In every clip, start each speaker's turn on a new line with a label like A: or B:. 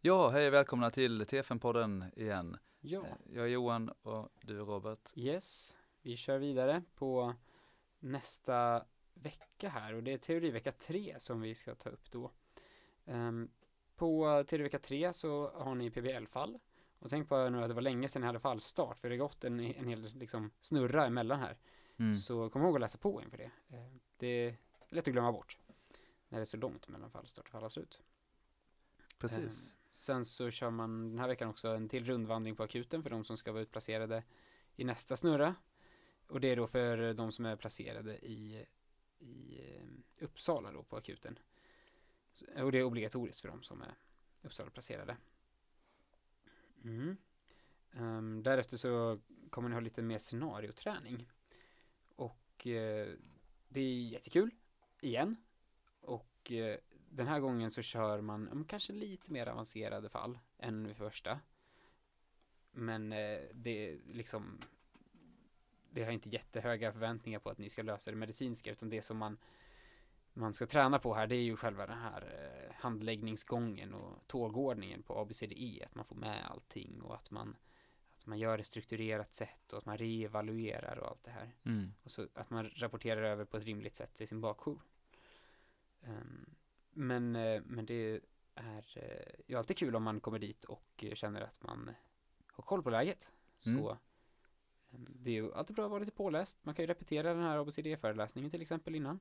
A: Ja, hej och välkomna till TFN-podden igen.
B: Ja,
A: Eh, Jag är Johan och du är Robert.
B: yes. Vi kör vidare på nästa vecka här och det är teorivecka 3 som vi ska ta upp då. Ehm, på teorivecka 3 så har ni PBL-fall och tänk på nu att det var länge sedan ni hade fallstart för det har gått en, en hel liksom, snurra emellan här.
A: Mm.
B: Så kom ihåg att läsa på inför det. Ehm, det är lätt att glömma bort när det är så långt mellan fallstart och fallavslut.
A: Precis.
B: Sen så kör man den här veckan också en till rundvandring på akuten för de som ska vara utplacerade i nästa snurra. Och det är då för de som är placerade i, i eh, Uppsala då på akuten. Och det är obligatoriskt för de som är Uppsala-placerade. Mm. Um, därefter så kommer ni ha lite mer scenarioträning. Och uh, det är jättekul, igen. Och uh, den här gången så kör man kanske lite mer avancerade fall än vid första. Men eh, det är liksom vi har inte jättehöga förväntningar på att ni ska lösa det medicinska utan det som man man ska träna på här det är ju själva den här eh, handläggningsgången och tågordningen på ABCDE att man får med allting och att man att man gör det strukturerat sätt och att man reevaluerar och allt det här
A: Mm.
B: och så att man rapporterar över på ett rimligt sätt till sin bakjour. Ehm, men, eh, men det är eh, ju alltid kul om man kommer dit och eh, känner att man har koll på läget. Så
A: Mm.
B: ehm, det är ju alltid bra att vara lite påläst. Man kan ju repetera den här ABCD-föreläsningen till exempel innan.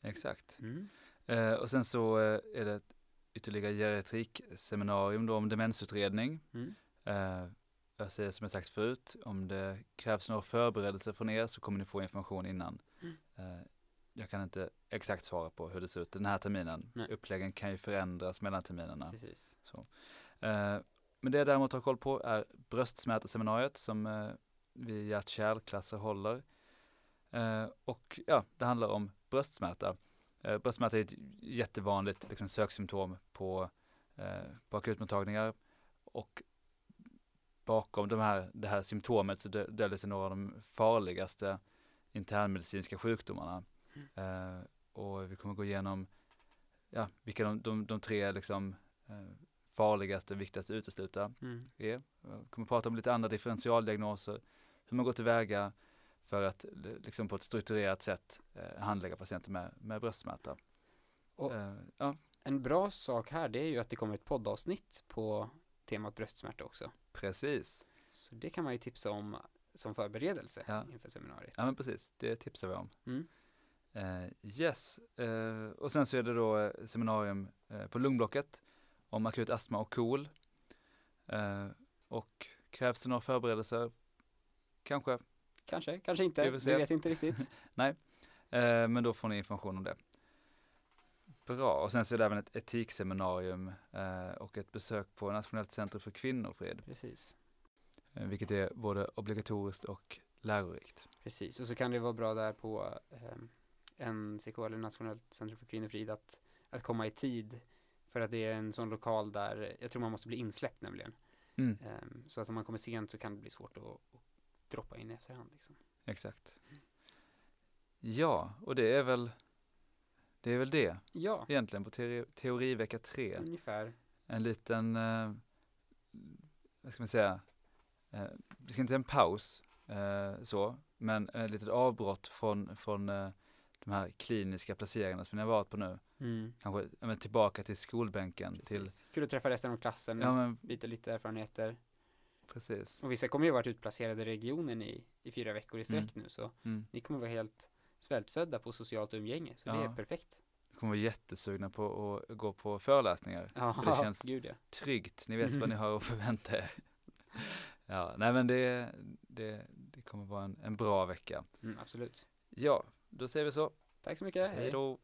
A: Exakt.
B: Mm.
A: Eh, och sen så är det ett ytterligare geriatrikseminarium då om demensutredning.
B: Mm.
A: Eh, jag säger som jag sagt förut, om det krävs några förberedelser från er så kommer ni få information innan.
B: Mm.
A: Eh, jag kan inte exakt svara på hur det ser ut den här terminen.
B: Nej.
A: Uppläggen kan ju förändras mellan terminerna.
B: Precis.
A: Eh, men det jag däremot har koll på är bröstsmärtaseminariet som eh, vi hjärt-kärlklasser håller. Eh, och ja, det handlar om bröstsmärta. Eh, bröstsmärta är ett jättevanligt liksom, söksymptom på, eh, på akutmottagningar och bakom de här, det här symptomet så dö- döljer sig några av de farligaste internmedicinska sjukdomarna. Eh, och vi kommer gå igenom ja, vilka de, de, de tre liksom, eh, farligaste, viktigaste utesluta
B: Mm.
A: är. Jag kommer prata om lite andra differentialdiagnoser, hur man går tillväga för att liksom på ett strukturerat sätt eh, handlägga patienter med, med bröstsmärta. Eh, ja,
B: En bra sak här det är ju att det kommer ett poddavsnitt på temat bröstsmärta också.
A: precis.
B: Så det kan man ju tipsa om som förberedelse
A: Ja.
B: inför seminariet.
A: Ja men precis, det tipsar vi om.
B: Mm.
A: Eh, yes, eh, och sen så är det då eh, seminarium på lungblocket om akut astma och KOL. Eh, och krävs det några förberedelser? Kanske,
B: Kanske, kanske inte.
A: Vi
B: vet inte riktigt.
A: Eh, men då får ni information om det. Bra, och sen så är det även ett etikseminarium och ett besök på Nationellt centrum för kvinnofrid,
B: Precis.
A: vilket är både obligatoriskt och lärorikt.
B: Precis, och så kan det vara bra där på eh, NCK eller Nationellt centrum för kvinnofrid att, att komma i tid för att det är en sån lokal där jag tror man måste bli insläppt nämligen.
A: Mm,
B: Eh, så att om man kommer sent så kan det bli svårt att, att droppa in i efterhand. Liksom.
A: exakt. Ja, och det är väl det är väl det
B: Ja,
A: egentligen på teori, teorivecka 3.
B: ungefär.
A: En liten, eh, vad ska man säga, eh, det ska inte säga en paus eh, så, men ett litet avbrott från, från eh, de här kliniska placeringarna som ni har varit på nu.
B: Mm.
A: Kanske men tillbaka till skolbänken. Till.
B: Kul att träffa resten av klassen,
A: ja men
B: byta lite erfarenheter.
A: precis.
B: Och vissa kommer ju varit utplacerade i regionen i, i fyra veckor i sträck nu så
A: Mm.
B: ni kommer vara helt svältfödda på socialt umgänge så det
A: Ja.
B: är perfekt.
A: Jag kommer vara jättesugna på att gå på föreläsningar.
B: Ja,
A: För det känns-
B: gud ja.
A: Tryggt, ni vet vad ni har att förvänta er. Ja, nej men det, det, det kommer vara en, en bra vecka.
B: Mm, absolut.
A: Ja, då säger vi så.
B: Tack så mycket.
A: Hej då.